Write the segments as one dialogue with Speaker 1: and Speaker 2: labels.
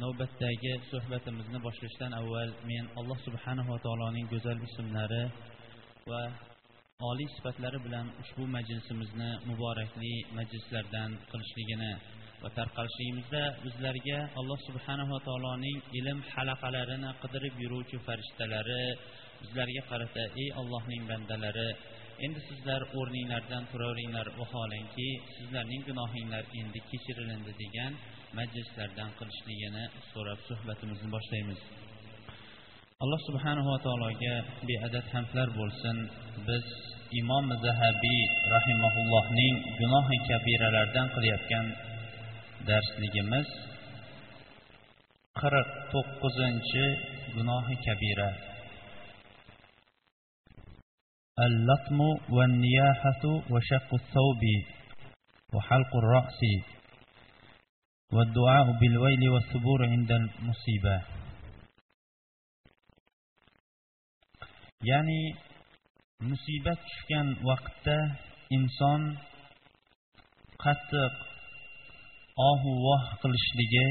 Speaker 1: navbatdagi suhbatimizni boshlashdan avval men alloh subhanava taoloning go'zal ismlari va oliy sifatlari bilan ushbu majlisimizni muborakli majlislardan qilishligini va tarqalishligimizda bizlarga alloh subhanava taoloning ilm halaqalarini qidirib yuruvchi farishtalari bizlarga qarata ey allohning bandalari endi sizlar o'rninglardan turaveringlar vaholanki sizlarning gunohinglar endi kechirilindi degan majlislardan qilishligini so'rab suhbatimizni boshlaymiz alloh subhanava taologa beadad hamdlar bo'lsin biz imom zahabiy rahimaullohning gunohi kabiralardan qilayotgan darsligimiz qirq to'qqizinchi gunohi kabira اللطم والنياحة وشق الثوب وحلق الرأس والدعاء بالويل والثبور عند المصيبة ya'ni musibat tushgan vaqtda inson qattiq ohu voh qilishligi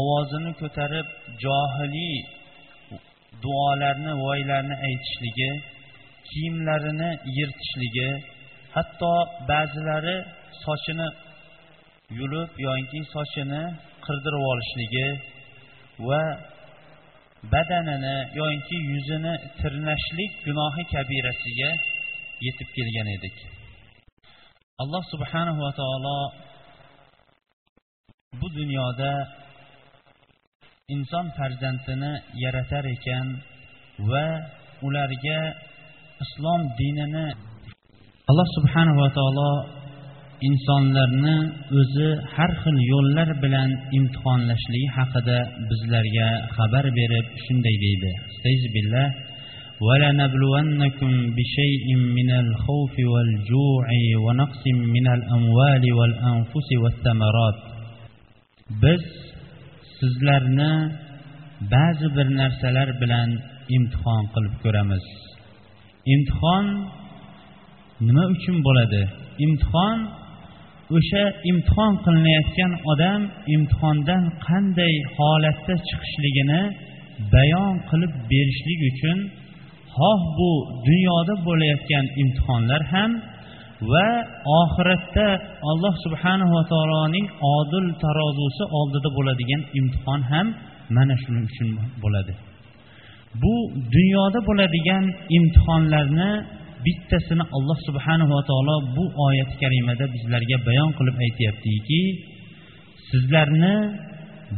Speaker 1: ovozini ko'tarib johiliy duolarni voylarni aytishligi kiyimlarini yirtishligi hatto ba'zilari sochini yulib yoinki sochini qirdirib olishligi va badanini yoinki yuzini tirnashlik gunohi kabirasiga yetib kelgan edik. Alloh subhanahu va taolo bu dunyoda inson farzandini yaratar ekan va ularga islom dinini alloh subhanava taolo insonlarni o'zi har xil yo'llar bilan imtihonlashligi haqida bizlarga xabar berib shunday deydi billah ولنبلونكم بشيء من الخوف والجوع ونقص من الأموال والأنفس والثمرات biz sizlarni ba'zi bir narsalar bilan imtihon qilib ko'ramiz imtihon nima uchun bo'ladi imtihon o'sha imtihon qilinayotgan odam imtihondan qanday holatda chiqishligini bayon qilib berishlik uchun xoh bu dunyoda bo'layotgan imtihonlar ham va oxiratda alloh subhanava taoloning odil tarozusi oldida bo'ladigan imtihon ham mana shuning uchun bo'ladi. Bu dunyoda bo'ladigan imtihonlarni bittasini alloh subhanava taolo bu oyati karimada bizlarga bayon qilib aytyaptiki sizlarni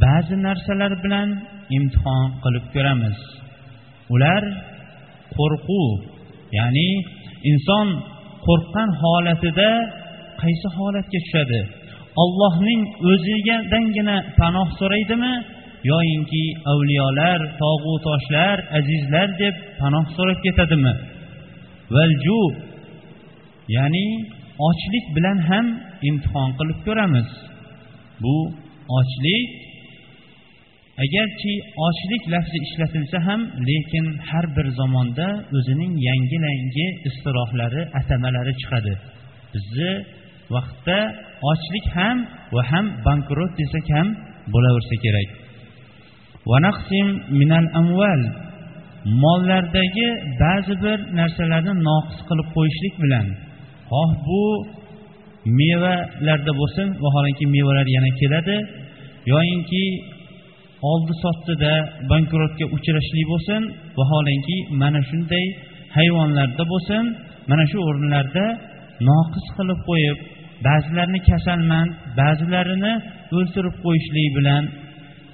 Speaker 1: ba'zi narsalar bilan imtihon qilib ko'ramiz. Ular qo'rquv ya'ni inson qo'rqqan holatida qaysi holatga tushadi? Ollohning o'zigadangina panoh so'raydimi? Yoyinki avliyolar tog'u toshlar azizlar deb panoh so'rab ketadimi? Valju ya'ni ochlik bilan ham imtihon qilib ko'ramiz. Bu ochlik. Agarchi ochlik lafzi ishlatilsa ham lekin har bir zamonda o'zining yangi yangi istirohlari atamalari chiqadi. Bizni vaqtda ochlik ham va ham bankrot desak ham bo'laversa kerak. Mollardagi ba'zi bir narsalarni noqis qilib qo'yishlik bilan xoh bu mevalarda bo'lsin vaholanki mevalar yana keladi yoyinki oldi sotdida bankrotga uchrashlik bo'lsin vaholanki mana shunday hayvonlarda bo'lsin mana shu o'rinlarda noqis qilib qo'yib ba'zilarini kasalmand ba'zilarini o'ltirib qo'yishlik bilan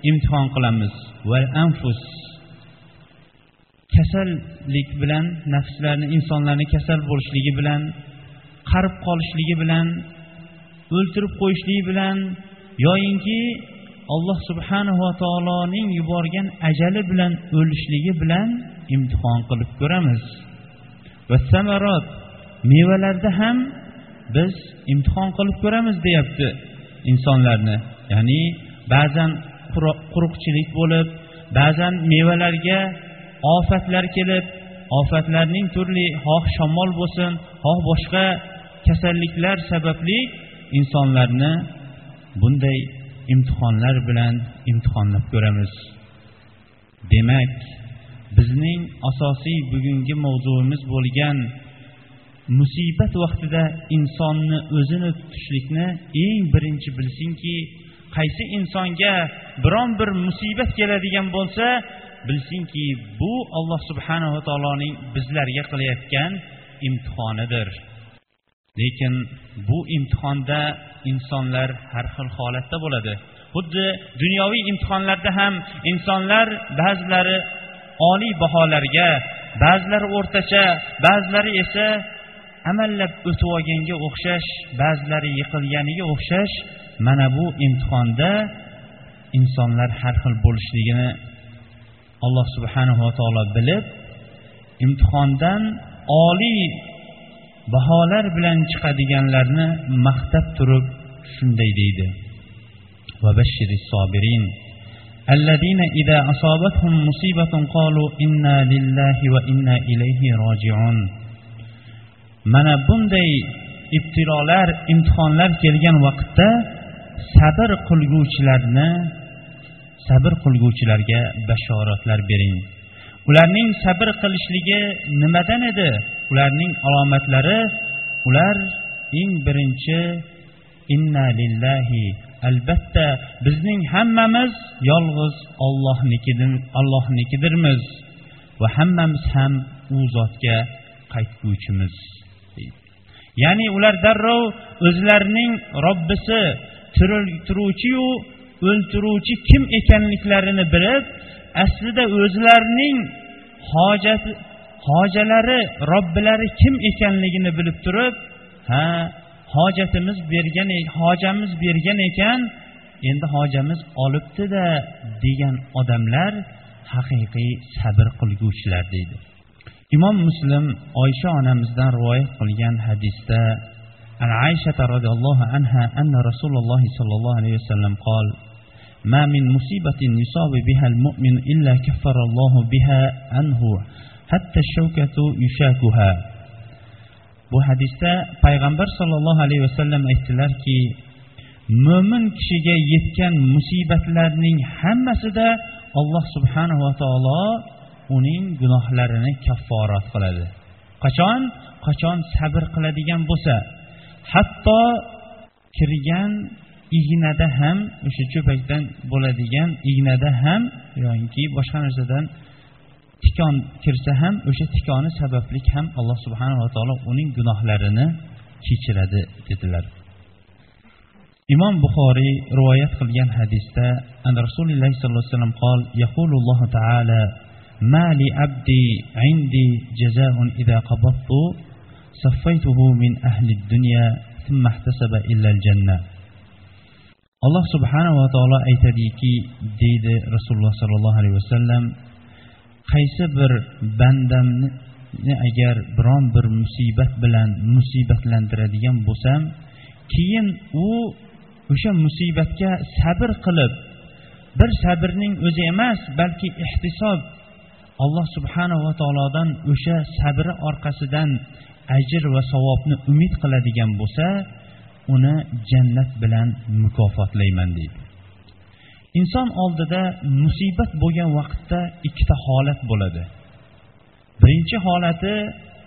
Speaker 1: imtihon qilamiz. Va anfus. Kasallik bilan nafslarni insonlarni kasal bo'lishligi bilan qarib qolishligi bilan o'ltirib qo'yishligi bilan yoyinki alloh subhanava taoloning yuborgan ajali bilan o'lishligi bilan imtihon qilib ko'ramiz. Va samarot mevalarda ham biz imtihon qilib ko'ramiz deyapti insonlarni. Ya'ni ba'zan quruqchilik bo'lib ba'zan mevalarga ofatlar kelib ofatlarning turli xoh shamol bo'lsin xoh boshqa kasalliklar sababli insonlarni bunday imtihonlar bilan imtihonlab ko'ramiz. Demak bizning asosiy bugungi mavzuimiz bo'lgan musibat vaqtida insonni o'zini tutishlikni eng birinchi bilsinki qaysi insonga biron bir musibat keladigan bo'lsa bilsinki bu alloh subhanava taoloning bizlarga qilayotgan imtihonidir. Lekin bu imtihonda insonlar har xil holatda bo'ladi. Xuddi dunyoviy imtihonlarda ham insonlar ba'zilari oliy baholarga ba'zilari o'rtacha ba'zilari esa amallab o'tib olganga o'xshash ba'zilari yiqilganiga o'xshash mana bu imtihonda insonlar har xil bo'lishligini alloh subhanava taolo bilib imtihondan oliy baholar bilan chiqadiganlarni maqtab turib shunday deydi الذين إذا أصابتهم مصيبة قالوا إنا لله وإنا إليه راجعون mana bunday ibtilolar imtihonlar kelgan vaqtda sabr qilguvchilarni sabr qilguvchilarga bashoratlar bering. Ularning sabr qilishligi nimadan edi? Ularning alomatlari ular eng birinchi inna lillahi albatta bizning hammamiz yolg'iz ollohnikidirmiz va hammamiz ham u zotga qaytguvchimiz ya'ni ular darrov o'zlarining robbisi tiriltiruvchiyu o'ltiruvchi kim ekanliklarini bilib aslida o'zlarining hojati hojalari robbilari kim ekanligini bilib turib ha hojatimiz bergan e-, hojamiz bergan ekan endi hojamiz olibdida degan odamlar haqiqiy sabr qilguvchilar deydi. Imom muslim oysha onamizdan rivoyat qilgan hadisda an aysha roziyallohu anha anna rasululloh sollallohu alayhi vasallam qol ما من مصيبة يصاب بها المؤمن إلا كفر الله بها عنه حتى الشوكة يشاكها bu hadisda payg'ambar sollallohu alayhi vasallam aytdilarki mo'min kishiga yetgan musibatlarning hammasida alloh subhanava taolo uning gunohlarini kafforat qiladi qachon qachon sabr qiladigan bo'lsa hatto kirgan ignada ham o'sha cho'pakdan bo'ladigan ignada ham yoki boshqa narsadan tikon kirsa ham o'sha tikoni sababli ham alloh subhanava taolo uning gunohlarini kechiradi dedilar imom buxoriy rivoyat qilgan hadisda an rasululloh sollallohu alayhi vasallam qol yaqululloh taala ما لعبدي عندي جزاء إذا قبضت صفيته من أهل الدنيا ثم احتسب إلا الجنة alloh subhanava taolo aytadiki deydi rasululloh sollallohu alayhi vasallam qaysi bir bandamni agar biron bir musibat bilan musibatlantiradigan bo'lsam keyin u o'sha musibatga sabr qilib bir sabrning o'zi emas balki ehtisob alloh subhanava taolodan o'sha sabri orqasidan ajr va savobni umid qiladigan bo'lsa uni jannat bilan mukofotlayman deydi. Inson oldida musibat bo'lgan vaqtda ikkita holat bo'ladi. Birinchi holati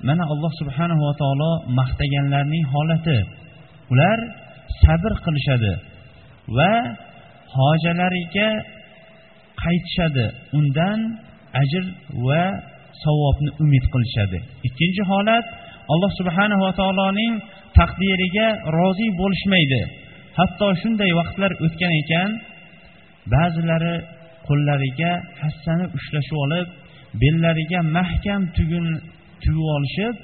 Speaker 1: mana alloh subhanava taolo maqtaganlarning holati. Ular sabr qilishadi va hojalariga qaytishadi. Undan ajr va savobni umid qilishadi. Ikkinchi holat alloh subhanava taoloning taqdiriga rozi bo'lishmaydi. Hatto shunday vaqtlar o'tgan ekan ba'zilari qo'llariga hassani ushlashib olib bellariga mahkam tugun tugib olishib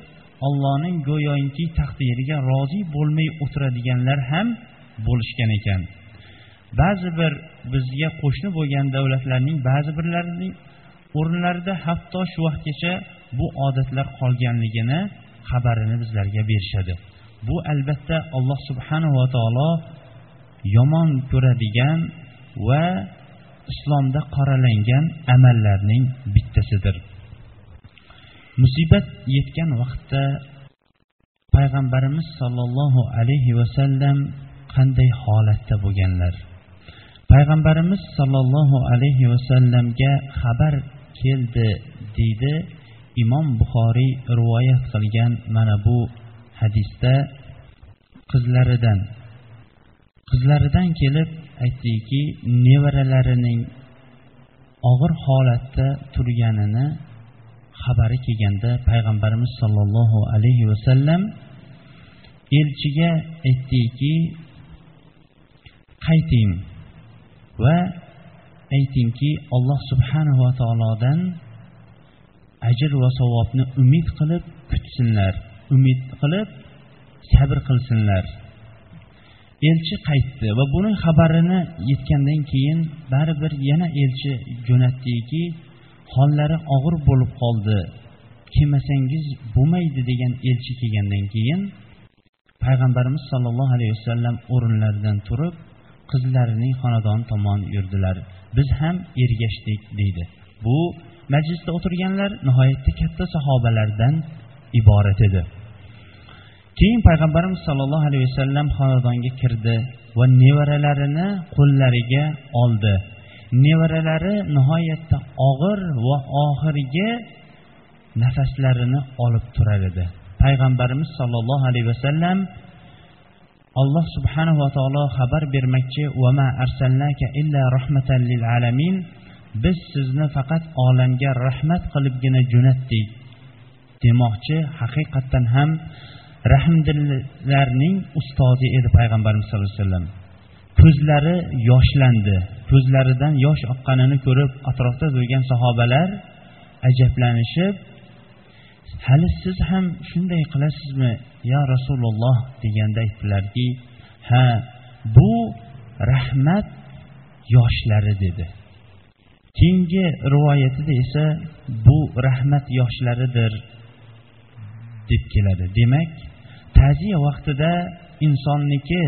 Speaker 1: allohning go'yoki taqdiriga rozi bo'lmay o'tiradiganlar ham bo'lishgan ekan. Ba'zi bir bizga qo'shni bo'lgan davlatlarning ba'zi birlarining o'rinlarida hatto shu vaqtgacha bu odatlar qolganligini xabarini bizlarga berishadi. Bu albatta alloh subhanava taolo yomon ko'radigan va islomda qoralangan amallarning bittasidir. Musibat yetgan vaqtda payg'ambarimiz sollallohu alayhi vasallam qanday holatda bo'lganlar? Payg'ambarimiz sollallohu alayhi vasallamga xabar keldi deydi. Imom buxoriy rivoyat qilgan mana bu hadisda qizlaridan. Qizlaridan kelib aytdiki nevaralarining og'ir holatda turganini xabari kelganda payg'ambarimiz sollallohu alayhi vasallam elchiga aytdiki qayting va aytingki alloh subhanava taolodan ajr va savobni umid qilib kutsinlar umid qilib sabr qilsinlar. Elchi qaytdi va buni xabarini yetgandan keyin baribir yana elchi jo'natdiki hollari og'ir bo'lib qoldi. Kelmasangiz bo'lmaydi degan elchi kelgandan keyin payg'ambarimiz sollallohu alayhi vasallam o'rinlaridan turib qizlarining xonadoni tomon yurdilar. Biz ham ergashdik deydi. Bu majlisda o'tirganlar nihoyatda katta sahobalardan iborat edi. Keyin payg'ambarimiz sollallohu alayhi vasallam xonadonga kirdi va nevaralarini qo'llariga oldi. Nevaralari nihoyatda og'ir va oxirgi nafaslarini olib turar edi. Payg'ambarimiz sollallohu alayhi vasallam alloh subhanahu va taolo xabar bermoqchi biz sizni faqat olamga rahmat qilibgina jo'natdik. Demoqchi haqiqatdan ham rahmdillarning ustozi edi payg'ambarimiz sallallohu alayhi vasallam. Ko'zlari yoshlandi. Ko'zlaridan yosh oqqanini ko'rib atrofda turgan sahobalar ajablanishib hali siz ham shunday qilasizmi yo rasululloh? deganda aytdilarki ha bu rahmat yoshlari dedi. Keyingi rivoyatida esa bu rahmat yoshlaridir deb keladi. Demak ta'ziya vaqtida insonniki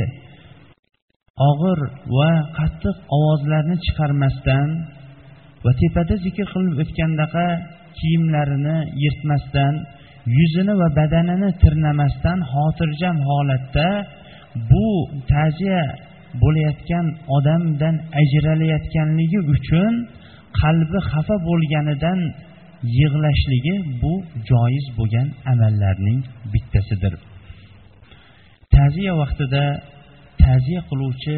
Speaker 1: og'ir va qattiq ovozlarni chiqarmasdan va tepada zikr qilib o'tgandaqa kiyimlarini yirtmasdan yuzini va badanini tirnamasdan xotirjam holatda bu ta'ziya bo'layotgan odamdan ajralayotganligi uchun qalbi xafa bo'lganidan yig'lashligi bu joiz bo'lgan amallarning bittasidir. Ta'ziya vaqtida ta'ziya qiluvchi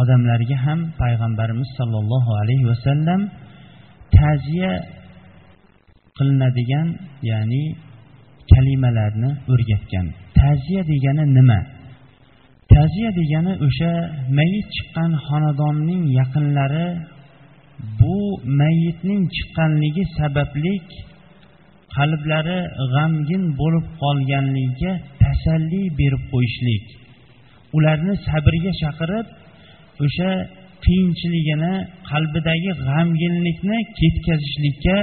Speaker 1: odamlarga ham payg'ambarimiz sollallohu alayhi vasallam ta'ziya qilinadigan ya'ni kalimalarni o'rgatgan. Ta'ziya degani nima? Ta'ziya degani o'sha mayit chiqqan xonadonning yaqinlari bu mayitning chiqqanligi sabablik qalblari g'amgin bo'lib qolganligiga tasalli berib qo'yishlik. Ularni sabrga chaqirib o'sha qiyinchiligini qalbidagi g'amginlikni ketkazishlikka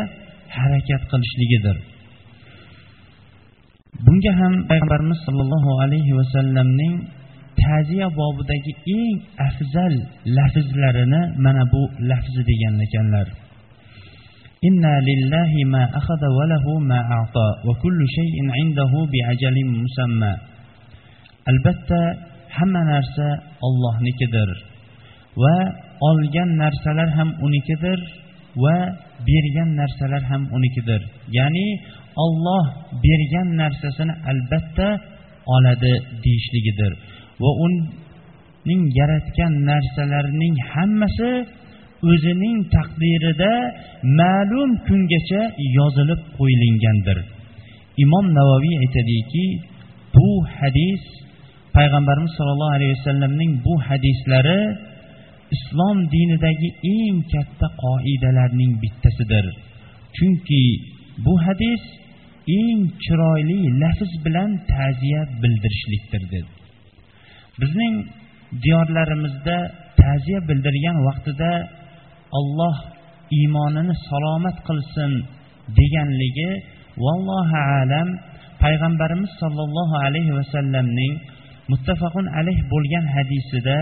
Speaker 1: harakat qilishligidir. Bunga ham payg'ambarimiz sollallohu alayhi vasallamning ta'ziya bobidagi eng afzal lafzlarini mana bu lafzi degan ekanlar إنا لله ما أخذ وله ما أعطى وكل شيء عنده بعجل مسمى albatta hamma narsa ollohnikidir va olgan narsalar ham unikidir va bergan narsalar ham unikidir ya'ni olloh bergan narsasini albatta oladi deyishligidir Va uning yaratgan narsalarining hammasi o'zining taqdirida ma'lum kungacha yozilib qo'yilgandir imom navoiy aytadiki bu hadis payg'ambarimiz sollallohu alayhi vasallamning bu hadislari islom dinidagi eng katta qoidalarning bittasidir. Chunki bu hadis eng chiroyli lafz bilan ta'ziya bildirishlikdir dedi bizning diyorlarimizda ta'ziya bildirgan vaqtida olloh iymonini salomat qilsin deganligi vallohu alam. Payg'ambarimiz sollallohu alayhi vasallamning muttafaqun alayh bo'lgan hadisida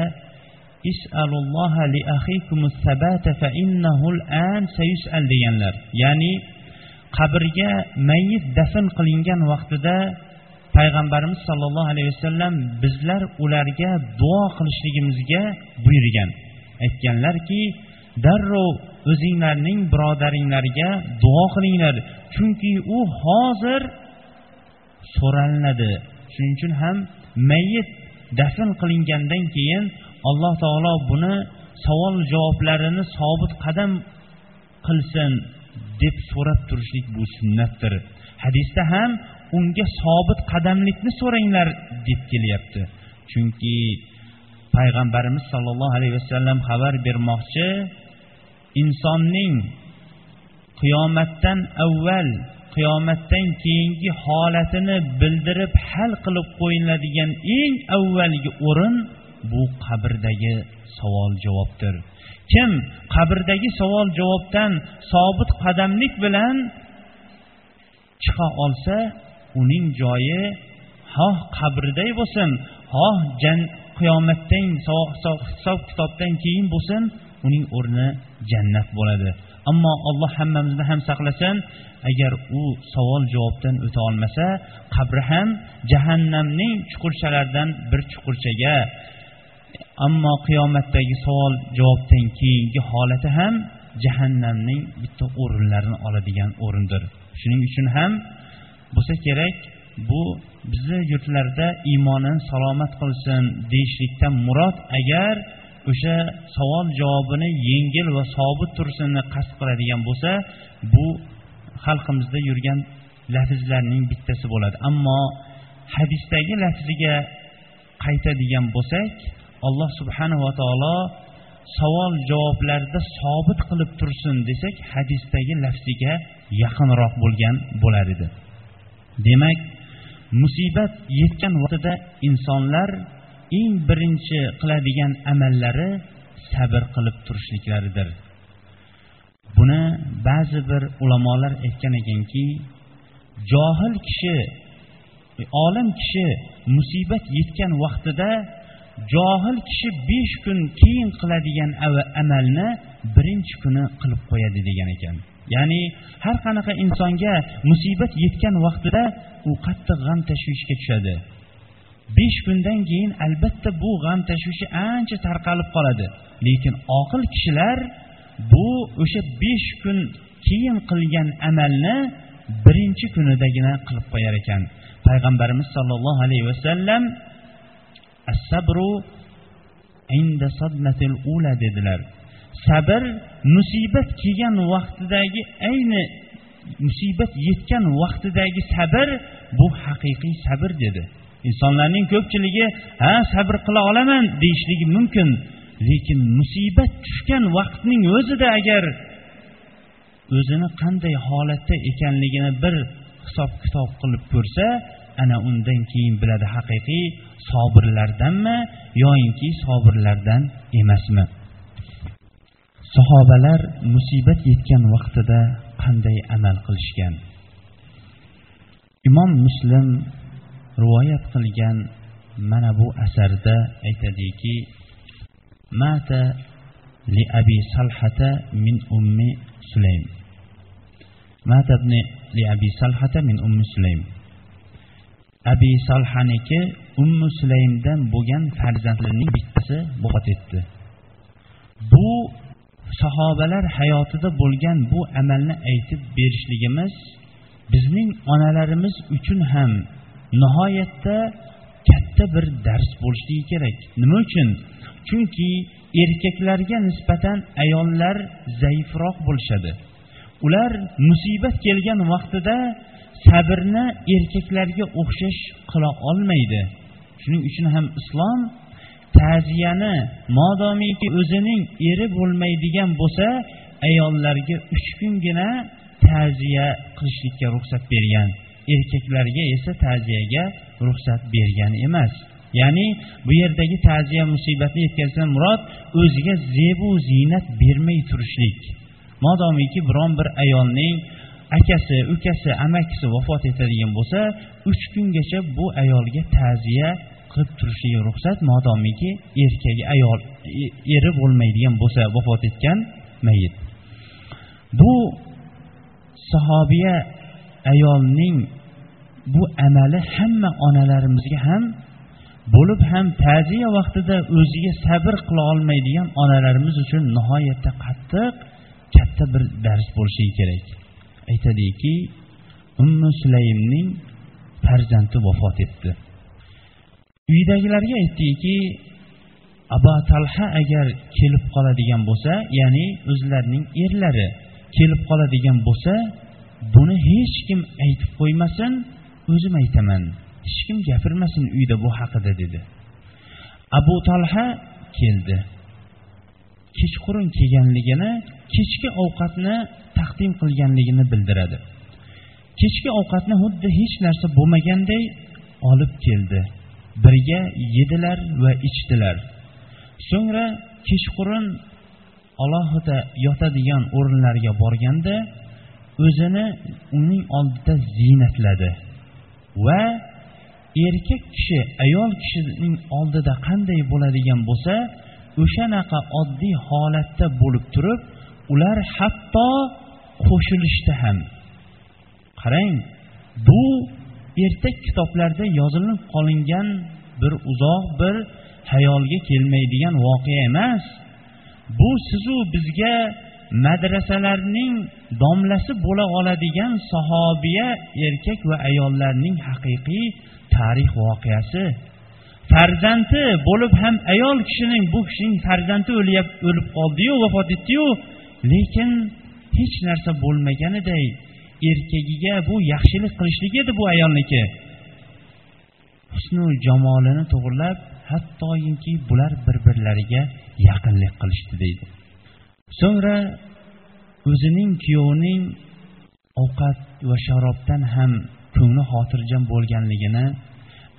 Speaker 1: deganlar. Ya'ni qabrga mayit dafn qilingan vaqtida payg'ambarimiz sollallohu alayhi vasallam bizlar ularga duo qilishligimizga buyurgan. Aytganlarki darrov o'zinglarning birodaringlarga duo qilinglar chunki u hozir so'ralinadi. Shuning uchun ham mayit dafn qilingandan keyin alloh taolo buni savol javoblarini sobit qadam qilsin deb so'rab turishlik bu sunnatdir. Hadisda ham unga sobit qadamlikni so'ranglar deb kelyapti. Chunki payg'ambarimiz sollallohu alayhi vasallam xabar bermoqchi insonning qiyomatdan avval qiyomatdan keyingi holatini bildirib hal qilib qo'yiladigan eng avvalgi o'rin bu qabrdagi savol javobdir kim qabrdagi savol javobdan sobit qadamlik bilan chiqa olsa uning joyi xoh qabrday bo'lsin xoh qiyomatdan hisob kitobdan keyin bo'lsin uning o'rni jannat bo'ladi. Ammo alloh hammamizni ham saqlasin agar u savol javobdan o'ta olmasa qabri ham jahannamning chuqurchalaridan bir chuqurchaga. Ammo qiyomatdagi savol javobdan keyingi holati ham jahannamning bitta o'rinlarini oladigan o'rindir. Shuning uchun ham bo'lsa kerak bu bizni yurtlarda iymonini salomat qilsin deyishlikdan murod agar o'sha savol javobini yengil va sobit tursinni qasd qiladigan bo'lsa bu xalqimizda yurgan lafzlarning bittasi bo'ladi. Ammo hadisdagi lafziga qaytadigan bo'lsak alloh subhanava taolo savol javoblarda sobit qilib tursin desak hadisdagi lafziga yaqinroq bo'lgan bo'lar edi. Demak musibat yetgan vaqtida insonlar eng birinchi qiladigan amallari sabr qilib turishliklaridir. Buni ba'zi bir ulamolar aytgan ekanki johil kishi olim kishi musibat yetgan vaqtida johil kishi besh kun keyin qiladigan amalni birinchi kuni qilib qo'yadi degan ekan. Ya'ni har qanaqa insonga musibat yetgan vaqtida u qattiq g'am tashvishga tushadi. Besh kundan keyin albatta bu g'am tashvishi ancha tarqalib qoladi. Lekin oqil kishilar bu o'sha besh kun keyin qilgan amalni birinchi kunidagina qilib qo'yar ekan. Payg'ambarimiz sollallohu alayhi vasallam as-sabru inda sadmatil ula dedilar. Sabr musibat kelgan vaqtidagi ayni musibat yetgan vaqtidagi sabr bu haqiqiy sabr dedi. Insonlarning ko'pchiligi ha sabr qila olaman deyishligi mumkin. Lekin musibat tushgan vaqtning o'zida agar o'zini qanday holatda ekanligini bir hisob kitob qilib ko'rsa ana undan keyin biladi haqiqiy sobirlardanmi yoyinki sobirlardan emasmi. Sahobalar musibat yetgan vaqtida qanday amal qilishgan? Imom muslim rivoyat qilgan mana bu asarda aytadiki mata li abi salhata min ummi sulaym. Mata ibn li abi salhata min ummi sulaym. Abi salhaniki ummu sulaymdan bo'lgan farzandlarining bittasi vafot etdi. Bu sahobalar hayotida bo'lgan bu amalni aytib berishligimiz bizning onalarimiz uchun ham nihoyatda katta bir dars bo'lishligi kerak. Nima uchun? Chunki erkaklarga nisbatan ayollar zaifroq bo'lishadi. Ular musibat kelgan vaqtida sabrni erkaklarga o'xshash qila olmaydi. Shuning uchun ham islom ta'ziyani modomiki o'zining eri bo'lmaydigan bo'lsa ayollarga uch kungina ta'ziya qilishlikka ruxsat bergan. Erkaklarga esa ta'ziyaga ruxsat bergan emas. Ya'ni bu yerdagi ta'ziya musibatni yetkazishdan murod o'ziga zebu ziynat bermay turishlik. Modomiki biron bir ayolning akasi ukasi amakisi vafot etadigan bo'lsa uch kungacha bu ayolga ta'ziya qilib turishiga ruxsat modomiki erkagi ayol e, eri bo'lmaydigan bo'lsa vafot etgan mayit bu sahobiya ayolning bu amali hamma onalarimizga ham bo'lib ham ta'ziya vaqtida o'ziga sabr qila olmaydigan onalarimiz uchun nihoyatda qattiq katta bir dars bo'lishi kerak. Aytadiki ummu sulaymning farzandi vafot etdi. Uydagilarga aytdiki aba talha agar kelib qoladigan bo'lsa ya'ni o'zlarining erlari kelib qoladigan bo'lsa buni hech kim aytib qo'ymasin o'zim aytaman hech kim gapirmasin uyda bu haqida dedi. Abu talha keldi. Kechqurun kelganligini kechki ovqatni taqdim qilganligini bildiradi. Kechki ovqatni xuddi hech narsa bo'lmaganday olib keldi. Birga yedilar va ichdilar. So'ngra kechqurun alohida yotadigan o'rinlarga borganda o'zini uning oldida ziynatladi va erkak kishi ayol kishining oldida qanday bo'ladigan bo'lsa o'shanaqa oddiy holatda bo'lib turib ular hatto qo'shilishdi ham. Qarang bu ertak kitoblarda yozilib qolingan bir uzoq bir hayolga kelmaydigan voqea emas. Bu sizu bizga madrasalarning domlasi bo'la oladigan sahobiya erkak va ayollarning haqiqiy tarix voqeasi. Farzandi bo'lib ham ayol kishining bu kishining farzandi o'lib qoldiyu vafot etdiyu lekin hech narsa bo'lmaganiday erkagiga bu yaxshilik qilishlik edi bu ayolniki. Husnu jamolini to'g'irlab hattoki bular bir birlariga yaqinlik qilishdi deydi. So'ngra o'zining kuyovining ovqat va sharobdan ham ko'ngli xotirjam bo'lganligini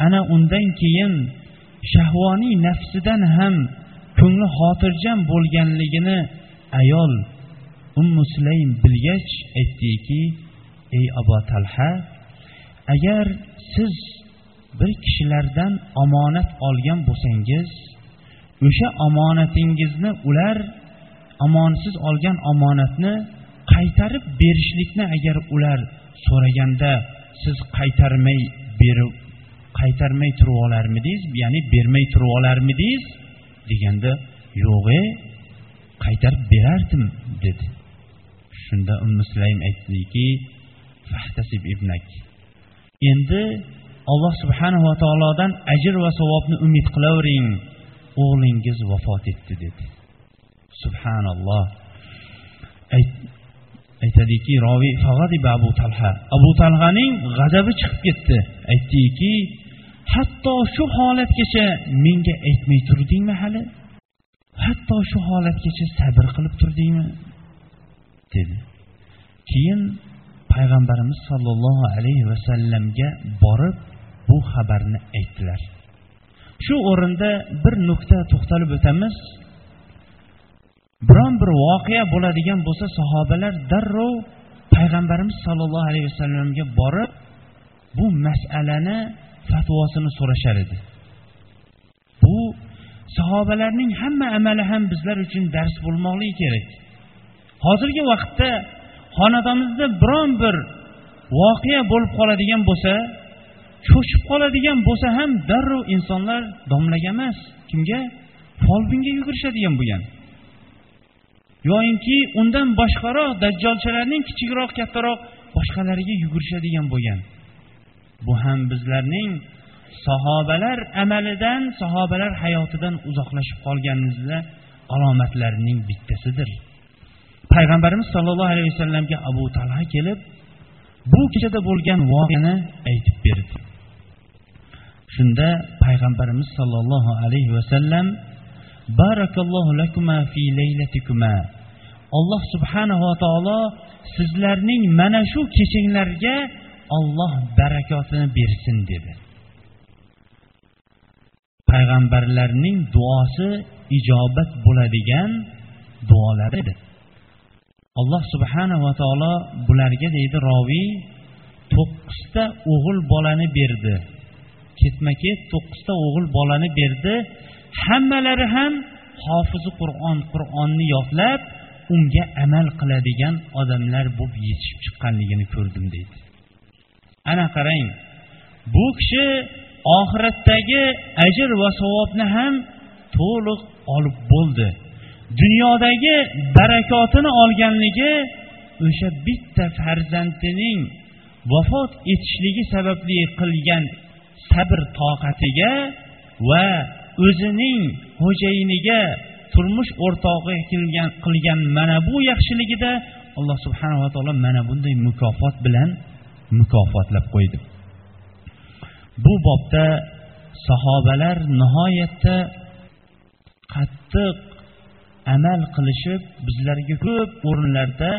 Speaker 1: ana undan keyin shahvoniy nafsidan ham ko'ngli xotirjam bo'lganligini ayol ummu sulaym bilgach aytdiki ey abu talha agar siz bir kishilardan omonat olgan bo'lsangiz o'sha omonatingizni ular omonsiz olgan omonatni qaytarib berishlikni agar ular so'raganda siz qaytarmay berib qaytarmay turib olarmidingiz ya'ni bermay turib olarmidingiz deganda yo'q e qaytarib berardim dedi. Shunda ummu sulaym aytdiki fahtasib ibnak. Endi alloh subhanava taolodan ajr va savobni umid qilavering. O'g'lingiz vafot etdi dedi. Subhanalloh. Aytadiki roviy abu talha. Abu talhaning g'azabi chiqib ketdi. Aytdiki hatto shu holatgacha menga aytmay turdingmi hali? Hatto shu holatgacha sabr qilib turdingmi? dedi. Keyin payg'ambarimiz sollallohu alayhi vasallamga borib bu xabarni aytdilar shu o'rinda bir nuqta to'xtalib o'tamiz biron bir voqea bo'ladigan bo'lsa sahobalar darrov payg'ambarimiz sollallohu alayhi vasallamga borib bu masalani fatvosini so'rashar edi. Bu sahobalarning hamma amali ham bizlar uchun dars bo'lmoqligi kerak. Hozirgi vaqtda xonadonimizda biron bir voqea bo'lib qoladigan bo'lsa cho'chib qoladigan bo'lsa ham darrov insonlar domlaga emas kimga? Folbinga yugurishadigan bo'lgan. Yoyinki undan boshqaroq dajjolchalarning kichikroq kattaroq boshqalariga yugurishadigan bo'lgan. Bu ham bizlarning sahobalar amalidan sahobalar hayotidan uzoqlashib qolganimizni alomatlarining bittasidir. Payg'ambarimiz sollallohu alayhi vasallamga abu talha kelib bu kechada bo'lgan voqeani aytib berdi. Shunda payg'ambarimiz sollallohu alayhi vasallam barakallohu lakuma fi laylatikuma alloh subhanava taolo sizlarning mana shu kechinglarga olloh barakotini bersin dedi. Payg'ambarlarning duosi ijobat bo'ladigan duolar edi alloh subhanava taolo bularga deydi roviy to'qqizta o'g'il bolani berdi. Ketma ket to'qqizta o'g'il bolani berdi. Hammalari ham hofizi qur'on qur'onni yodlab unga amal qiladigan odamlar bo'lib yetishib chiqqanligini ko'rdim deydi. Ana qarang bu kishi oxiratdagi ajr va savobni ham to'liq olib bo'ldi. Dunyodagi barakotini olganligi o'sha bitta farzandining vafot etishligi sababli qilgan sabr toqatiga va o'zining xo'jayiniga turmush o'rtog'i qilgan qilgan mana bu yaxshiligida alloh subhanava taolo mana bunday mukofot bilan mukofotlab qo'ydi. Bu bobda sahobalar nihoyatda qattiq amal qilishib bizlarga ko'p o'rinlarda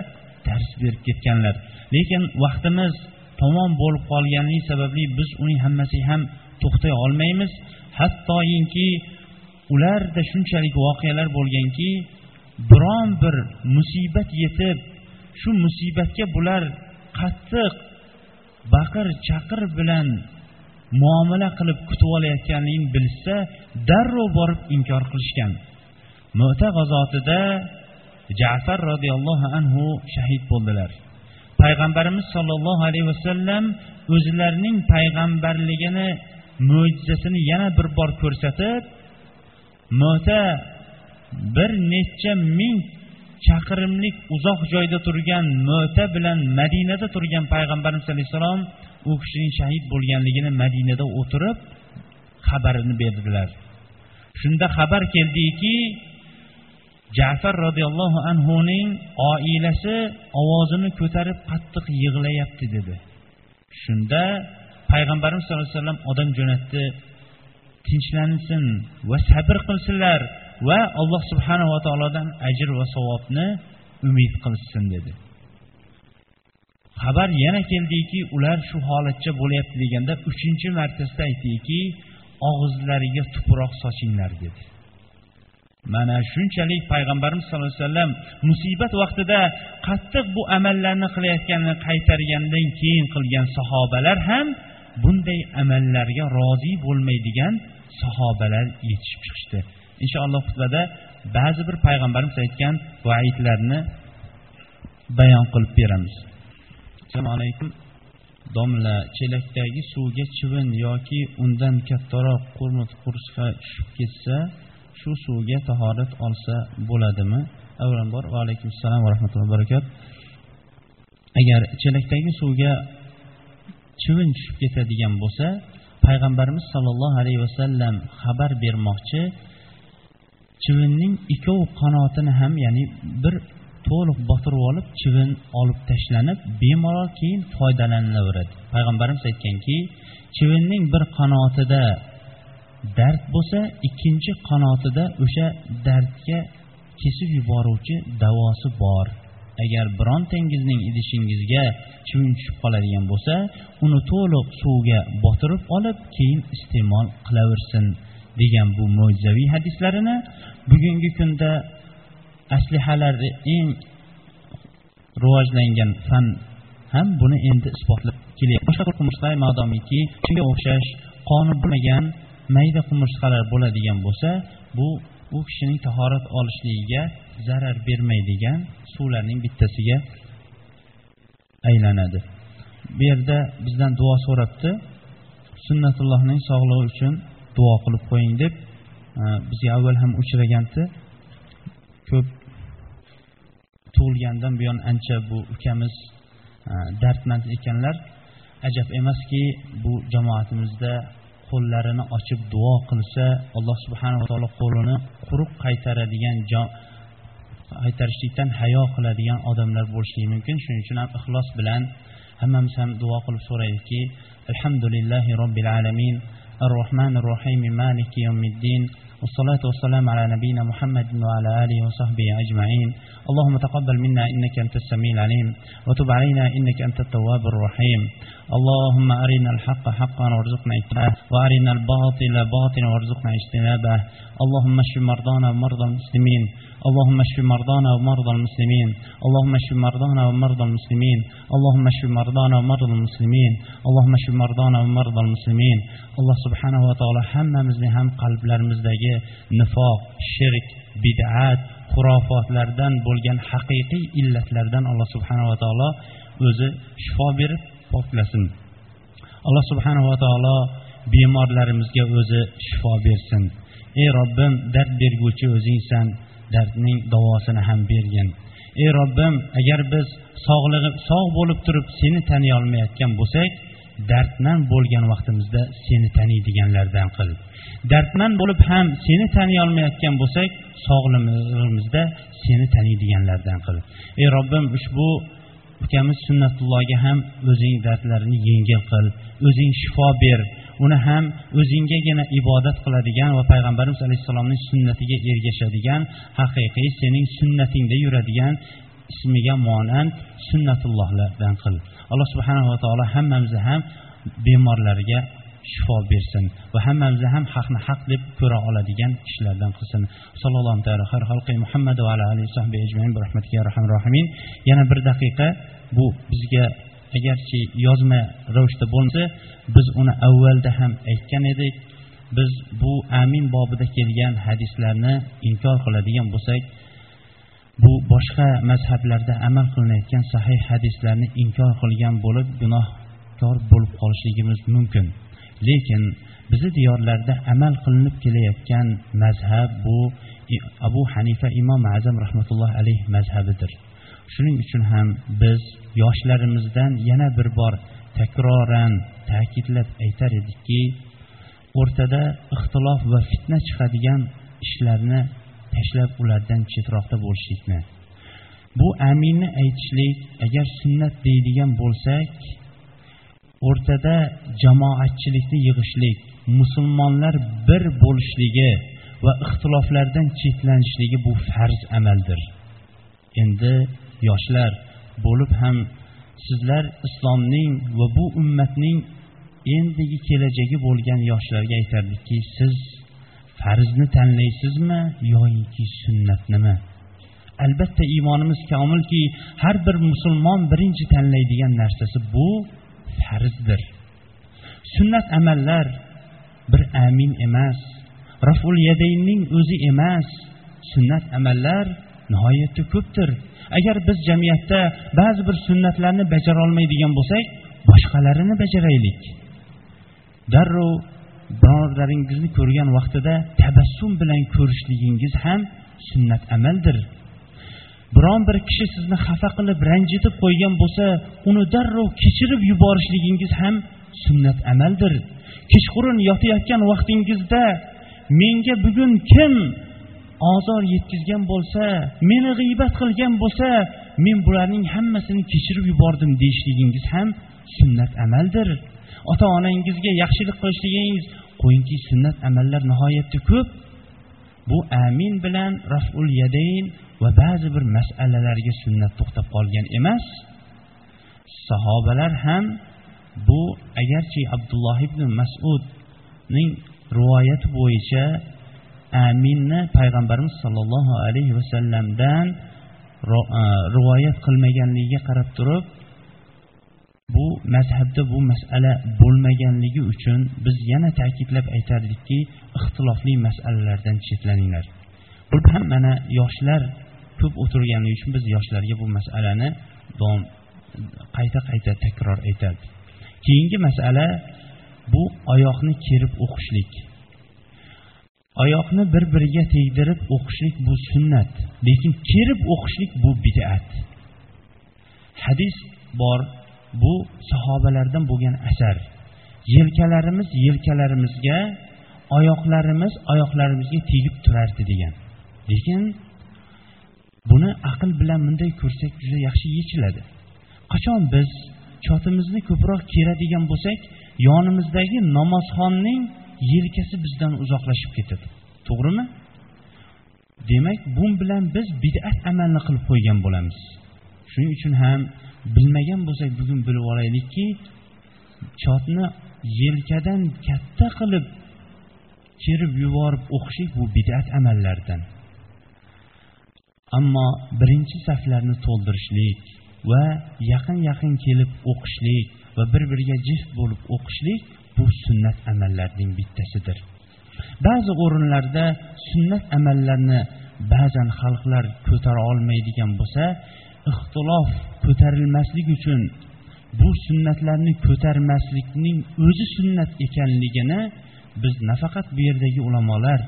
Speaker 1: dars berib ketganlar. Lekin vaqtimiz tamom bo'lib qolganligi sababli biz uning hammasiga ham to'xtay olmaymiz. Hattoyinki ularda shunchalik voqealar bo'lganki biron bir musibat yetib shu musibatga bular qattiq baqir chaqir bilan muomala qilib kutib olayotganligini bilishsa darrov borib inkor qilishgan. Mo'ta g'azotida jafar roziyallohu anhu shahid bo'ldilar. Payg'ambarimiz sollallohu alayhi vasallam o'zlarining payg'ambarligini mo'jizasini yana bir bor ko'rsatib mo'ta bir necha ming chaqirimlik uzoq joyda turgan mo'ta bilan madinada turgan payg'ambarimiz alayhissalom u kishining shahid bo'lganligini madinada o'tirib xabarini berdilar. Shunda xabar keldiki jafar roziyallohu anhuning oilasi ovozini ko'tarib qattiq yig'layapti dedi. Shunda payg'ambarimiz sallallohu alayhi vasallam odam jo'natdi. Tinchlansin va sabr qilsinlar va alloh subhanava taolodan ajr va savobni umid qilishsin dedi. Xabar yana keldiki ular shu holatcha bo'lyapti deganda uchinchi martasida aytdiki og'izlariga tuproq sochinglar dedi. Mana shunchalik payg'ambarimiz sallallohu alayhi vasallam musibat vaqtida qattiq bu amallarni qilayotganini qaytargandan keyin qilgan sahobalar ham bunday amallarga rozi bo'lmaydigan sahobalar yetishib chiqishdi. Inshaalloh xutbada ba'zi bir payg'ambarimiz aytgan vaidlarni bayon qilib beramiz. Assalomu alaykum. Domla chelakdagi suvga chivin yoki undan kattaroq qurmut qursiqa tushib ketsa shu suvga tahorat olsa bo'ladimi? Avvalambor va alaykum assalom va rahmatullohi barakat. Agar chelakdagi suvga chivin tushib ketadigan bo'lsa payg'ambarimiz sollallohu alayhi vasallam xabar bermoqchi chivinning ikkov qanotini ham ya'ni bir to'liq botirib olib chivin olib tashlanib bemalol keyin foydalanilaveradi payg'ambarimiz aytganki chivinning bir qanotida dard bo'lsa ikkinchi qanotida o'sha dardga kesib yuboruvchi davosi bor. Agar birontangizning idishingizga chivin tushib qoladigan bo'lsa uni to'liq suvga botirib olib keyin iste'mol qilaversin degan bu mo'jizaviy hadislarini bugungi kunda aslihalarni eng rivojlangan fan ham buni endi isbotlab kelyapti boshqa qurqinchlar modomiki shunga o'xshash qonun bo'lmagan mayda qumursqalar bo'ladigan bo'lsa bu u kishining tahorat olishligiga zarar bermaydigan suvlarning bittasiga aylanadi. Bu yerda bizdan duo so'rabdi. Sunnatullohning sog'lig'i uchun duo qilib qo'ying deb e, bizga avval ham uchragandi. Ko'p tug'ilgandan buyon ancha bu ukamiz e, dardmand ekanlar. Ajab emaski bu jamoatimizda qo'llarini ochib duo qilsa alloh subhanava taolo qo'lini quruq qaytaradigan qaytarishlikdan hayo qiladigan odamlar bo'lishligi mumkin shuning uchun ham ixlos bilan hammamiz ham duo qilib so'raylikki alhamdulillahi robbil alamin الرحمن الرحيم مالك يوم الدين والصلاة والسلام على نبينا محمد وعلى آله وصحبه أجمعين. اللهم تقبل منا إنك أنت السميع العليم وتب علينا إنك أنت التواب الرحيم. اللهم أرنا الحق حقا وارزقنا اتباعه وأرنا الباطل باطلا وارزقنا اجتنابه. اللهم اشف مرضانا ومرضى المسلمين اللهم اشف مرضانا ومرضى المسلمين اللهم اشف مرضانا ومرضى المسلمين اللهم اشف مرضانا ومرضى المسلمين اللهم اشف مرضانا ومرضى المسلمين alloh subhanava taolo hammamizni ham qalblarimizdagi nifoq shirk bid'at xurofotlardan bo'lgan haqiqiy illatlardan alloh subhanava taolo o'zi shifo berib poklasin alloh subhanava taolo bemorlarimizga o'zi shifo bersin ey robbim dard berguvchi o'zingsan Dardning davosini ham bergin. Ey robbim agar biz sog'lig'i sog' bo'lib turib seni taniy olmayotgan bo'lsak dardman bo'lgan vaqtimizda seni taniydiganlardan qil. Dardman bo'lib ham seni taniy olmayotgan bo'lsak sog'lig'imizda seni taniydiganlardan qil. Ey robbim ushbu ukamiz sunnatullohga ham o'zing dardlarini yengil qil o'zing shifo ber uni ham o'zinggagina ibodat qiladigan va payg'ambarimiz alayhissalomning sunnatiga ergashadigan haqiqiy sening sunnatingda yuradigan ismiga monand sunnatullohlardan qil. Alloh subhanava taolo hammamizni ham bemorlarga shifo bersin va hammamizni ham haqni haq deb ko'ra oladigan kishilardan qilsin. Sallallohu muhammad va yana bir daqiqa bu bizga agarchi yozma ravishda bo'lmasa biz uni avvalda ham aytgan edik. Biz bu amin bobida kelgan hadislarni inkor qiladigan bo'lsak bu boshqa mazhablarda amal qilinayotgan sahih hadislarni inkor qilgan bo'lib gunohkor bo'lib qolishligimiz mumkin. Lekin bizni diyorlarda amal qilinib kelayotgan mazhab bu abu hanifa imom azam rahmatullohi alayhi mazhabidir. Shuning uchun ham biz yoshlarimizdan yana bir bor takroran ta'kidlab aytar edikki o'rtada ixtilof va fitna chiqadigan ishlarni tashlab ulardan chetroqda bo'lishlikni. Bu aminni aytishlik agar sunnat deydigan bo'lsak o'rtada jamoatchilikni yig'ishlik musulmonlar bir bo'lishligi va ixtiloflardan chetlanishligi bu farz amaldir. Endi yoshlar bo'lib ham sizlar islomning va bu ummatning endigi kelajagi bo'lgan yoshlarga aytardikki siz farzni tanlaysizmi yoyinki sunnatnimi? Albatta iymonimiz komilki har bir musulmon birinchi tanlaydigan narsasi bu farzdir. Sunnat amallar bir amin emas raful o'zi emas. Sunnat amallar nihoyatda ko'pdir. Agar biz jamiyatda ba'zi bir sunnatlarni bajarolmaydigan bo'lsak boshqalarini bajaraylik. Darrov birodaringizni ko'rgan vaqtida tabassum bilan ko'rishligingiz ham sunnat amaldir. Biron bir kishi sizni xafa qilib ranjitib qo'ygan bo'lsa uni darrov kechirib yuborishligingiz ham sunnat amaldir. Kechqurun yotayotgan vaqtingizda menga bugun kim ozor yetkazgan bo'lsa meni g'iybat qilgan bo'lsa men bularning hammasini kechirib yubordim deyishligingiz ham sunnat amaldir. Ota onangizga yaxshilik qilishligingiz qo'yingki sunnat amallar nihoyatda ko'p. Bu amin bilan raful yadayn va ba'zi bir masalalarga sunnat to'xtab qolgan emas. Sahobalar ham bu agarchi abdulloh ibn masudning rivoyati bo'yicha aminni payg'ambarimiz sollallohu alayhi vasallamdan e, rivoyat qilmaganligiga qarab turib bu mazhabda bu masala bo'lmaganligi uchun biz yana ta'kidlab aytardikki ixtilofli masalalardan chetlaninglar bu ham mana yoshlar ko'p o'tirganligi uchun biz yoshlarga bu masalani davom qayta qayta takror aytadi keyingi masala bu oyoqni kerib o'qishlik. Oyoqni bir biriga tegdirib o'qishlik bu sunnat lekin kerib o'qishlik bu bid'at. Hadis bor bu sahobalardan bo'lgan asar. Yelkalarimiz yelkalarimizga oyoqlarimiz oyoqlarimizga tegib turardi degan. Lekin buni aql bilan bunday ko'rsak juda yaxshi yechiladi. Qachon biz chotimizni ko'proq keradigan bo'lsak yonimizdagi namozxonning yelkasi bizdan uzoqlashib ketadi. To'g'rimi? Demak bu bilan biz bid'at amalni qilib qo'ygan bo'lamiz. Shuning uchun ham bilmagan bo'lsak bugun bilib olaylikki chotni yelkadan katta qilib kerib yuborib o'qishlik bu bid'at amallardan ammo birinchi saflarni to'ldirishlik va yaqin yaqin kelib o'qishlik va bir biriga jift bo'lib o'qishlik bu sunnat amallarning bittasidir ba'zi o'rinlarda sunnat amallarni ba'zan xalqlar ko'tara olmaydigan bo'lsa ixtilof ko'tarilmasligi uchun bu sunnatlarni ko'tarmaslikning o'zi sunnat ekanligini biz nafaqat bu yerdagi ulamolar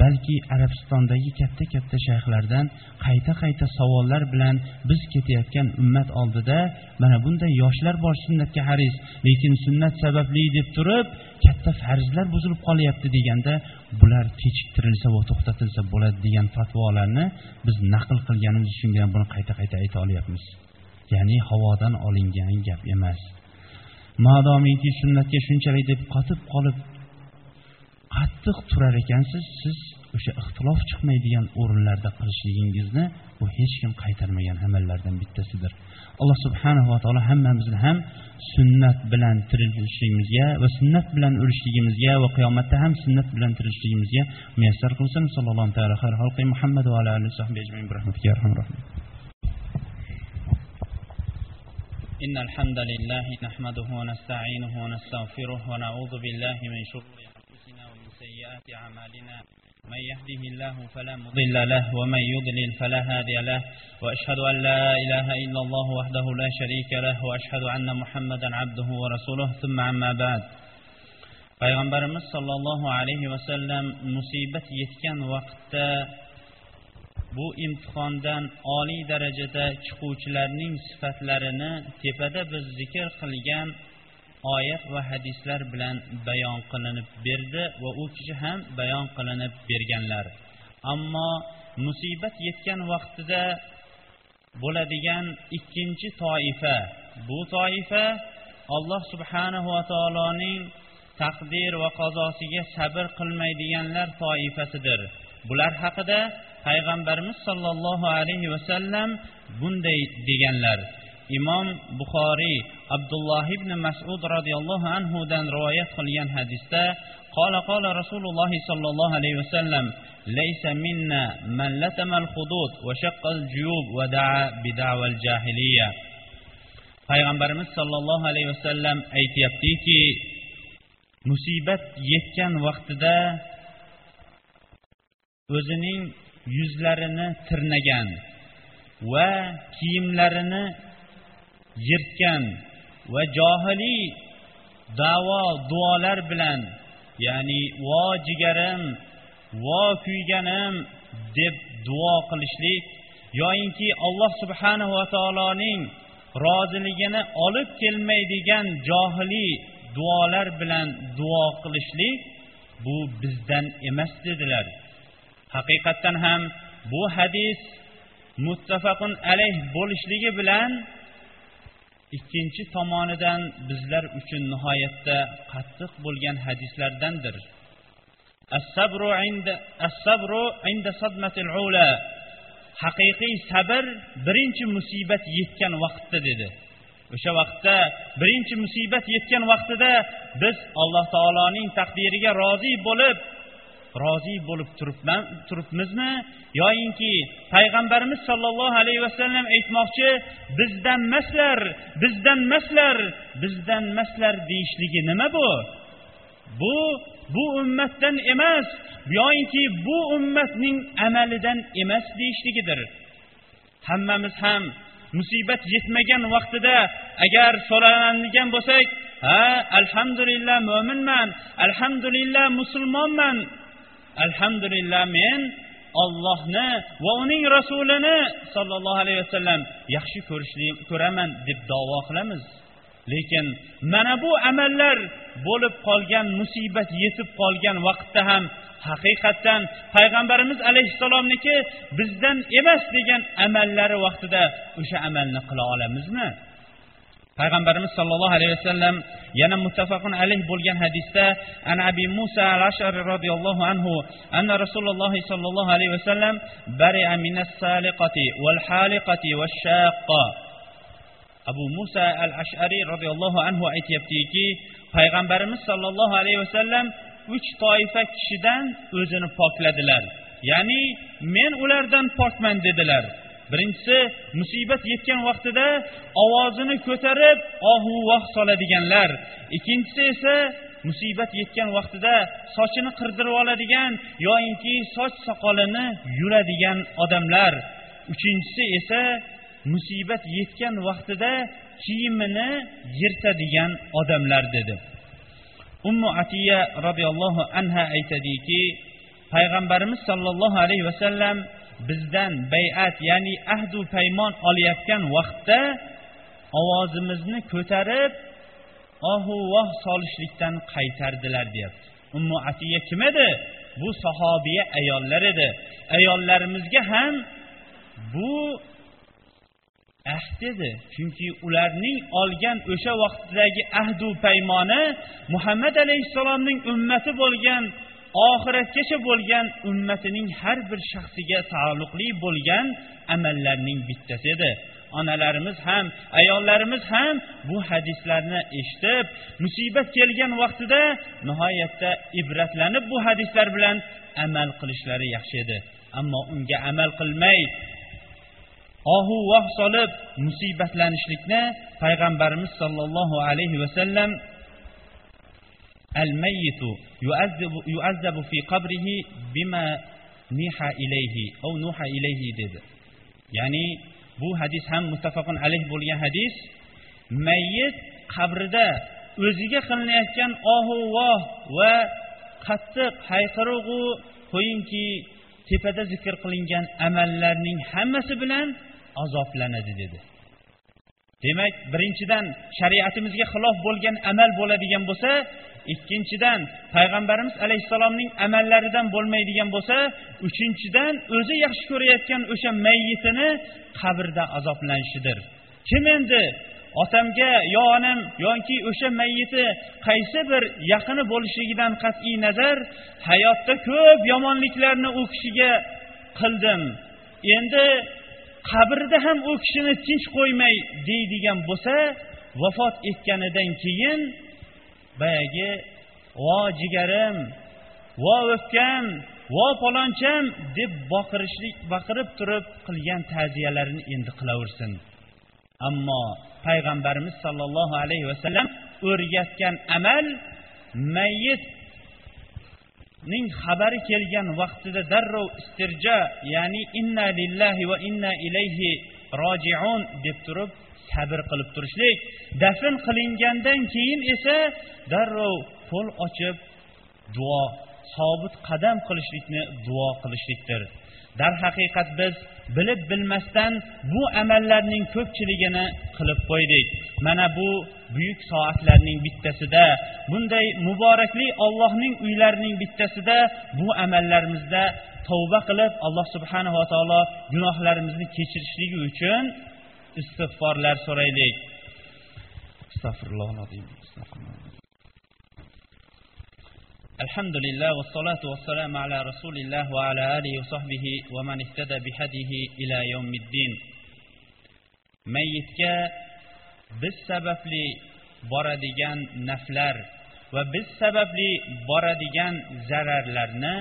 Speaker 1: balki arabistondagi katta katta shayxlardan qayta qayta savollar bilan biz ketayotgan ummat oldida mana bunday yoshlar bor sunnatga haris lekin sunnat sababli deb turib katta farzlar buzilib qolyapti deganda bular kechiktirilsa va to'xtatilsa bo'ladi degan fatvolarni biz naql qilganimiz uchun ham buni qayta qayta ayta olyapmiz. Ya'ni havodan olingan gap emas. Madomiki sunnatga shunchalik deb qotib qolib qattiq turar ekansiz siz o'sha ixtilof chiqmaydigan o'rinlarda qilishligingizni bu hech kim qaytarmagan amallardan bittasidir alloh subhanahu va taolo hammamizni ham sunnat bilan tirilishligimizga va sunnat bilan o'lishligimizga va qiyomatda ham sunnat bilan tirilishligimizga muyassar qilsin sallallohu taala muhammad va ala alihi
Speaker 2: إن الحمد لله نحمده ونستعينه ونستغفره ونعوذ بالله من شرور وسيئات أعمالنا من يهده الله فلا مضل له ومن يضلل فلا هادي له وأشهد أن لا إله إلا الله وحده لا شريك له وأشهد أن محمدا عبده ورسوله. ثم عما بعد. Payg'ambarimiz sollallohu alayhi vasallam musibat yetgan vaqtda bu imtihondan oliy darajada chiquvchilarning sifatlarini tepada biz zikr qilgan oyat va hadislar bilan bayon qilinib berdi va u kishi ham bayon qilinib berganlar. Ammo musibat yetgan vaqtida bo'ladigan ikkinchi toifa bu toifa alloh subhanahu va taoloning taqdir va qazosiga sabr qilmaydiganlar toifasidir. Bular haqida payg'ambarimiz sollallohu alayhi vasallam bunday deganlar. imom buxoriy abdulloh ibn masud roziyallohu anhudan rivoyat qilgan hadisda قال قال رسول الله صلى الله عليه وسلم ليس منا من لتم الخدود وشق الجيوب ودعا بدعوى الجاهلية payg'ambarimiz sollallohu alayhi vasallam aytyaptiki musibat yetgan vaqtida o'zining yuzlarini tirnagan va kiyimlarini yirtgan va johiliy davo duolar bilan ya'ni vo jigarim vo kuyganim deb duo qilishlik yoyinki alloh subhanahu va taoloning roziligini olib kelmaydigan johiliy duolar bilan duo qilishlik bu bizdan emas dedilar. Haqiqatdan ham bu hadis muttafaqun alayh bo'lishligi bilan ikkinchi tomonidan bizlar uchun nihoyatda qattiq bo'lgan hadislardandir. Haqiqiy sabr birinchi musibat yetgan vaqtda dedi. O'sha vaqtda birinchi musibat yetgan vaqtida biz alloh taoloning taqdiriga rozi bo'lib rozi bo'lib turibmizmi? Yoyinki payg'ambarimiz sollallohu alayhi vasallam aytmoqchi bizdan maslar bizdan maslar bizdan maslar deyishligi nima bu? Bu bu ummatdan emas yoyinki bu ummatning amalidan emas deyishligidir. Hammamiz ham musibat yetmagan vaqtida agar so'raladigan bo'lsak ha alhamdulillah mo'minman alhamdulillah musulmonman alhamdulillah men ollohni va uning rasulini sollallohu alayhi vasallam yaxshi ko'rishlik ko'raman deb davo qilamiz. Lekin mana bu amallar bo'lib qolgan musibat yetib qolgan vaqtda ham haqiqatdan payg'ambarimiz alayhissalomniki bizdan emas degan amallari vaqtida o'sha amalni qila olamizmi? Payg'ambarimiz sollallohu alayhi vasallam yana muttafaqun alayh bo'lgan hadisda an abi musa al ashari roziyallohu anhu anna rasululloh sollallohu alayhi vasallam bari'a minas saliqati wal haliqati wash shaqqa abu musa al ashariy roziyallohu anhu aytyaptiki payg'ambarimiz sollallohu alayhi vasallam uch toifa kishidan o'zini pokladilar. Ya'ni men ulardan pokman dedilar. Birinchisi musibat yetgan vaqtida ovozini ko'tarib ohu voh soladiganlar. Ikkinchisi esa musibat yetgan vaqtida sochini qirdirib oladigan yoinki soch soqolini yuladigan odamlar. Uchinchisi esa musibat yetgan vaqtida kiyimini yirtadigan odamlar dedi. Ummu atiya roziyallohu anha aytadiki payg'ambarimiz sollallohu alayhi vasallam bizdan bay'at ya'ni ahdu paymon olayotgan vaqtda ovozimizni ko'tarib ohu voh solishlikdan qaytardilar deyapti. Ummu atiya kim edi? Bu sahobiya ayollar edi. Ayollarimizga ham bu ahd edi. Chunki ularning olgan o'sha vaqtdagi ahdu paymoni muhammad alayhissalomning ummati bo'lgan oxiratgacha bo'lgan ummatining har bir shaxsiga taalluqli bo'lgan amallarning bittasi edi. Onalarimiz ham ayollarimiz ham bu hadislarni eshitib musibat kelgan vaqtida nihoyatda ibratlanib bu hadislar bilan amal qilishlari yaxshi edi. Ammo unga amal qilmay ohu voh solib musibatlanishlikni payg'ambarimiz sollallohu alayhi vasallam الميت يعذب, يعذب في قبره بما نيح إليه أو نوح إليه dedi ya'ni bu hadis ham muttafaqun alayh bo'lgan hadis mayyit qabrida o'ziga qilinayotgan ohu voh va qattiq hayqirig'u qo'yingki tepada zikr qilingan amallarning hammasi bilan azoblanadi dedi demak birinchidan shariatimizga xilof bo'lgan amal bo'ladigan bo'lsa ikkinchidan payg'ambarimiz alayhissalomning amallaridan bo'lmaydigan bo'lsa uchinchidan o'zi yaxshi ko'rayotgan o'sha mayyitini qabrda azoblanishidir. Kim endi? Otamga yo onam yoki o'sha mayyiti qaysi bir yaqini bo'lishligidan qat'iy nazar hayotda ko'p yomonliklarni u kishiga qildim. Endi qabrda ham u kishini tinch qo'ymay deydigan bo'lsa vafot etganidan keyin boyagi vo jigarim vo o'pkam vo paloncham deb boqirishlik baqirib turib qilgan ta'ziyalarini endi qilaversin. Ammo payg'ambarimiz sollallohu alayhi vasallam o'rgatgan amal mayyit ning xabari kelgan vaqtida darrov istirjo ya'ni inna lillahi va inna ilayhi rojiun deb turib sabr qilib turishlik dafn qilingandan keyin esa darrov qo'l ochib duo sobit qadam qilishlikni duo qilishlikdir. Darhaqiqat biz bilib bilmasdan bu amallarning ko'pchiligini qilib qo'ydik. Mana bu buyuk soatlarning bittasida bunday muborakli ollohning uylarining bittasida bu amallarimizda tavba qilib alloh subhanava taolo gunohlarimizni kechirishligi uchun istig'forlar so'raylik. Alhamdulillah vassalatu vassalamu ala rasulillah va ala alihi va sahbihi va man ihtada bihadihi ila yawmiddin. Mayitga biz sababli boradigan naflar va biz sababli boradigan zararlarni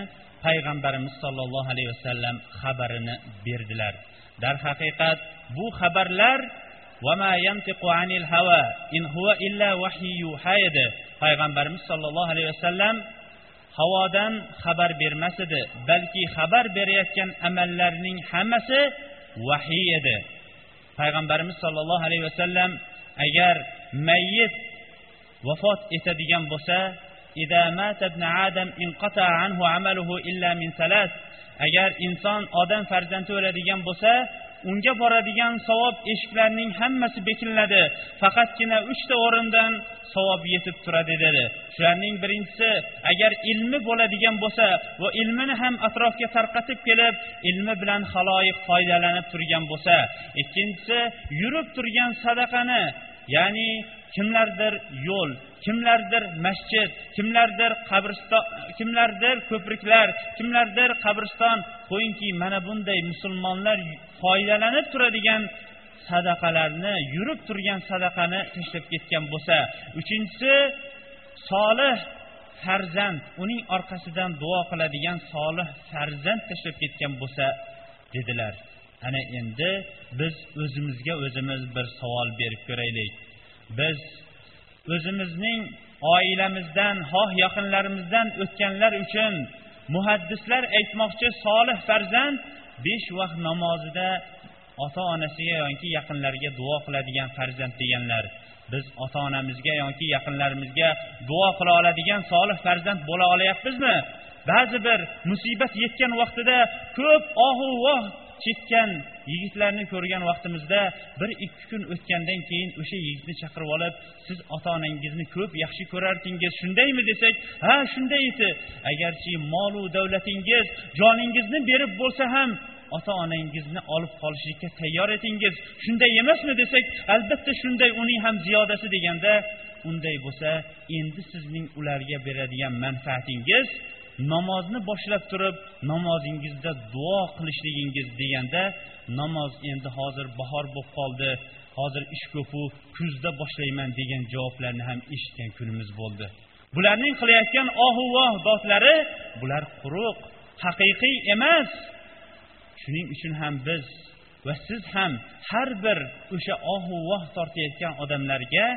Speaker 2: payg'ambarimiz sollallohu alayhi vasallam xabarini berdilar. Darhaqiqat bu xabarlar edi. Payg'ambarimiz sollallohu alayhi vasallam havodan xabar bermas edi balki xabar berayotgan amallarning hammasi vahiy edi. Payg'ambarimiz sollallohu alayhi vasallam agar mayyit vafot etadigan bo'lsa agar inson odam farzandi o'ladigan bo'lsa unga boradigan savob eshiklarining hammasi bekiladi faqatgina uchta o'rindan savob yetib turadi dedi. Shularning birinchisi agar ilmi bo'ladigan bo'lsa va ilmini ham atrofga tarqatib kelib ilmi bilan haloyiq foydalanib turgan bo'lsa. Ikkinchisi yurib turgan sadaqani ya'ni kimlardir yo'l kimlardir masjid kimlardir qabriston kimlardir ko'priklar kimlardir qabriston? Qo'yingki mana bunday musulmonlar foydalanib turadigan sadaqalarni yurib turgan sadaqani tashlab ketgan bo'lsa uchinchisi solih farzand uning orqasidan duo qiladigan solih farzand tashlab ketgan bo'lsa dedilar. Ana endi biz o'zimizga o'zimiz bir savol berib ko'raylik. Biz o'zimizning oilamizdan xoh yaqinlarimizdan o'tganlar uchun muhaddislar aytmoqchi solih farzand besh vaqt namozida ota onasiga yoki yaqinlariga duo qiladigan farzand deganlar biz ota onamizga yoki yaqinlarimizga duo qila oladigan solih farzand bo'la olyapmizmi? Ba'zi bir musibat yetgan vaqtida ko'p ohu voh chekkan yigitlarni ko'rgan vaqtimizda bir ikki kun o'tgandan keyin o'sha yigitni chaqirib olib siz ota onangizni ko'p yaxshi ko'rardingiz shundaymi? desak ha shunday edi. Agarchi molu davlatingiz joningizni berib bo'lsa ham ota onangizni olib qolishlikka tayyor edingiz shunday emasmi? desak albatta shunday uning ham ziyodasi deganda unday bo'lsa endi sizning ularga beradigan manfaatingiz namozni boshlab turib namozingizda duo qilishligingiz deganda namoz endi hozir bahor bo'lib qoldi hozir ish ko'pu kuzda boshlayman degan javoblarni ham eshitgan kunimiz bo'ldi. Bularning qilayotgan ohu voh dodlari bular quruq haqiqiy emas. Shuning uchun ham biz va siz ham har bir o'sha ohu voh tortayotgan odamlarga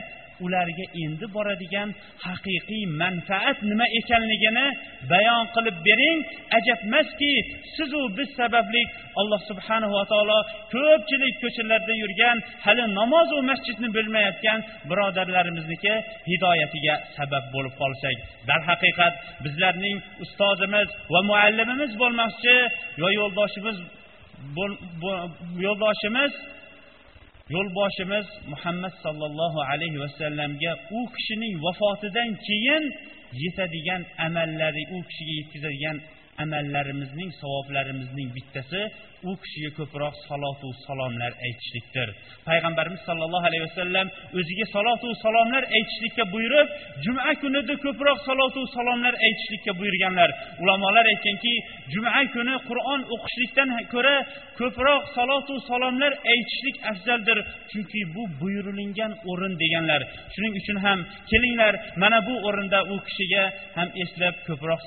Speaker 2: ularga endi boradigan haqiqiy manfaat nima ekanligini bayon qilib bering. Ajabmaski sizu biz sababli alloh subhanahu va taolo ko'pchilik ko'chalarda yurgan hali namozu masjidni bilmayotgan birodarlarimizniki hidoyatiga sabab bo'lib qolsak. Darhaqiqat bizlarning ustozimiz va muallimimiz bo'lmoqchi va yo'ldoshimiz yo'ldoshimiz yo'lboshimiz muhammad sollallohu alayhi vasallamga u kishining vafotidan keyin yetadigan amallari u kishiga yetkazadigan amallarimizning savoblarimizning bittasi u kishiga ko'proq salotu salomlar aytishlikdir. Payg'ambarimiz sollallohu alayhi vasallam o'ziga salotu salomlar aytishlikka buyurib juma kunida ko'proq salotu salomlar aytishlikka buyurganlar. Ulamolar aytganki juma kuni qur'on o'qishlikdan ko'ra ko'proq salotu salomlar aytishlik afzaldir chunki bu buyurilingan o'rin deganlar. Shuning uchun ham kelinglar mana bu o'rinda u kishiga ham eslab ko'proq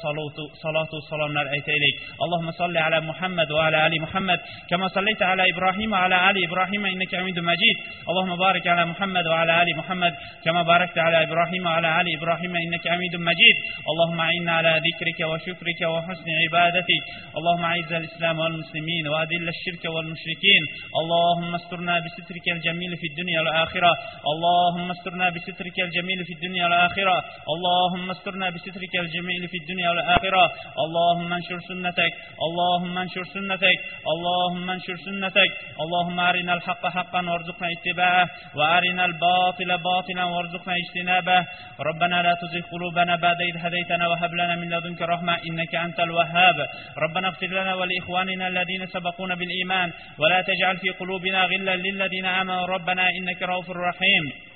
Speaker 2: salotu salomlar aytaylik. Allohumma solli ala muhammad va ala ali muhammad محمد كما صليت على إبراهيم وعلى آل إبراهيم إنك حميد مجيد اللهم بارك على محمد وعلى آل محمد كما باركت على إبراهيم وعلى آل إبراهيم إنك حميد مجيد اللهم أعنا على ذكرك وشكرك وحسن عبادتك اللهم أعز الإسلام والمسلمين وأذل الشرك والمشركين اللهم استرنا بسترك الجميل في الدنيا والآخرة اللهم استرنا بسترك الجميل في الدنيا والآخرة اللهم استرنا بسترك الجميل في الدنيا والآخرة اللهم انشر سنتك اللهم انشر سنتك اللهم انشر سنتك. اللهم أرنا الحق حقا وارزقنا اتباعه وأرنا الباطل باطلا وارزقنا اجتنابه. ربنا لا تزغ قلوبنا بعد إذ هديتنا وهب لنا من لدنك رحمة إنك أنت الوهاب. ربنا اغفر لنا ولإخواننا الذين سبقونا بالإيمان ولا تجعل في قلوبنا غلا للذين آمنوا. ربنا إنك رؤوف رحيم.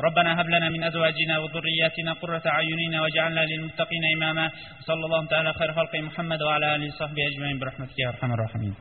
Speaker 2: ربنا هب لنا من أزواجنا وذرياتنا قرة اعين واجعلنا للمتقين إماما. صلى الله تعالى خير خلق محمد وعلى آله وصحبه أجمعين برحمتك يا أرحم الراحمين.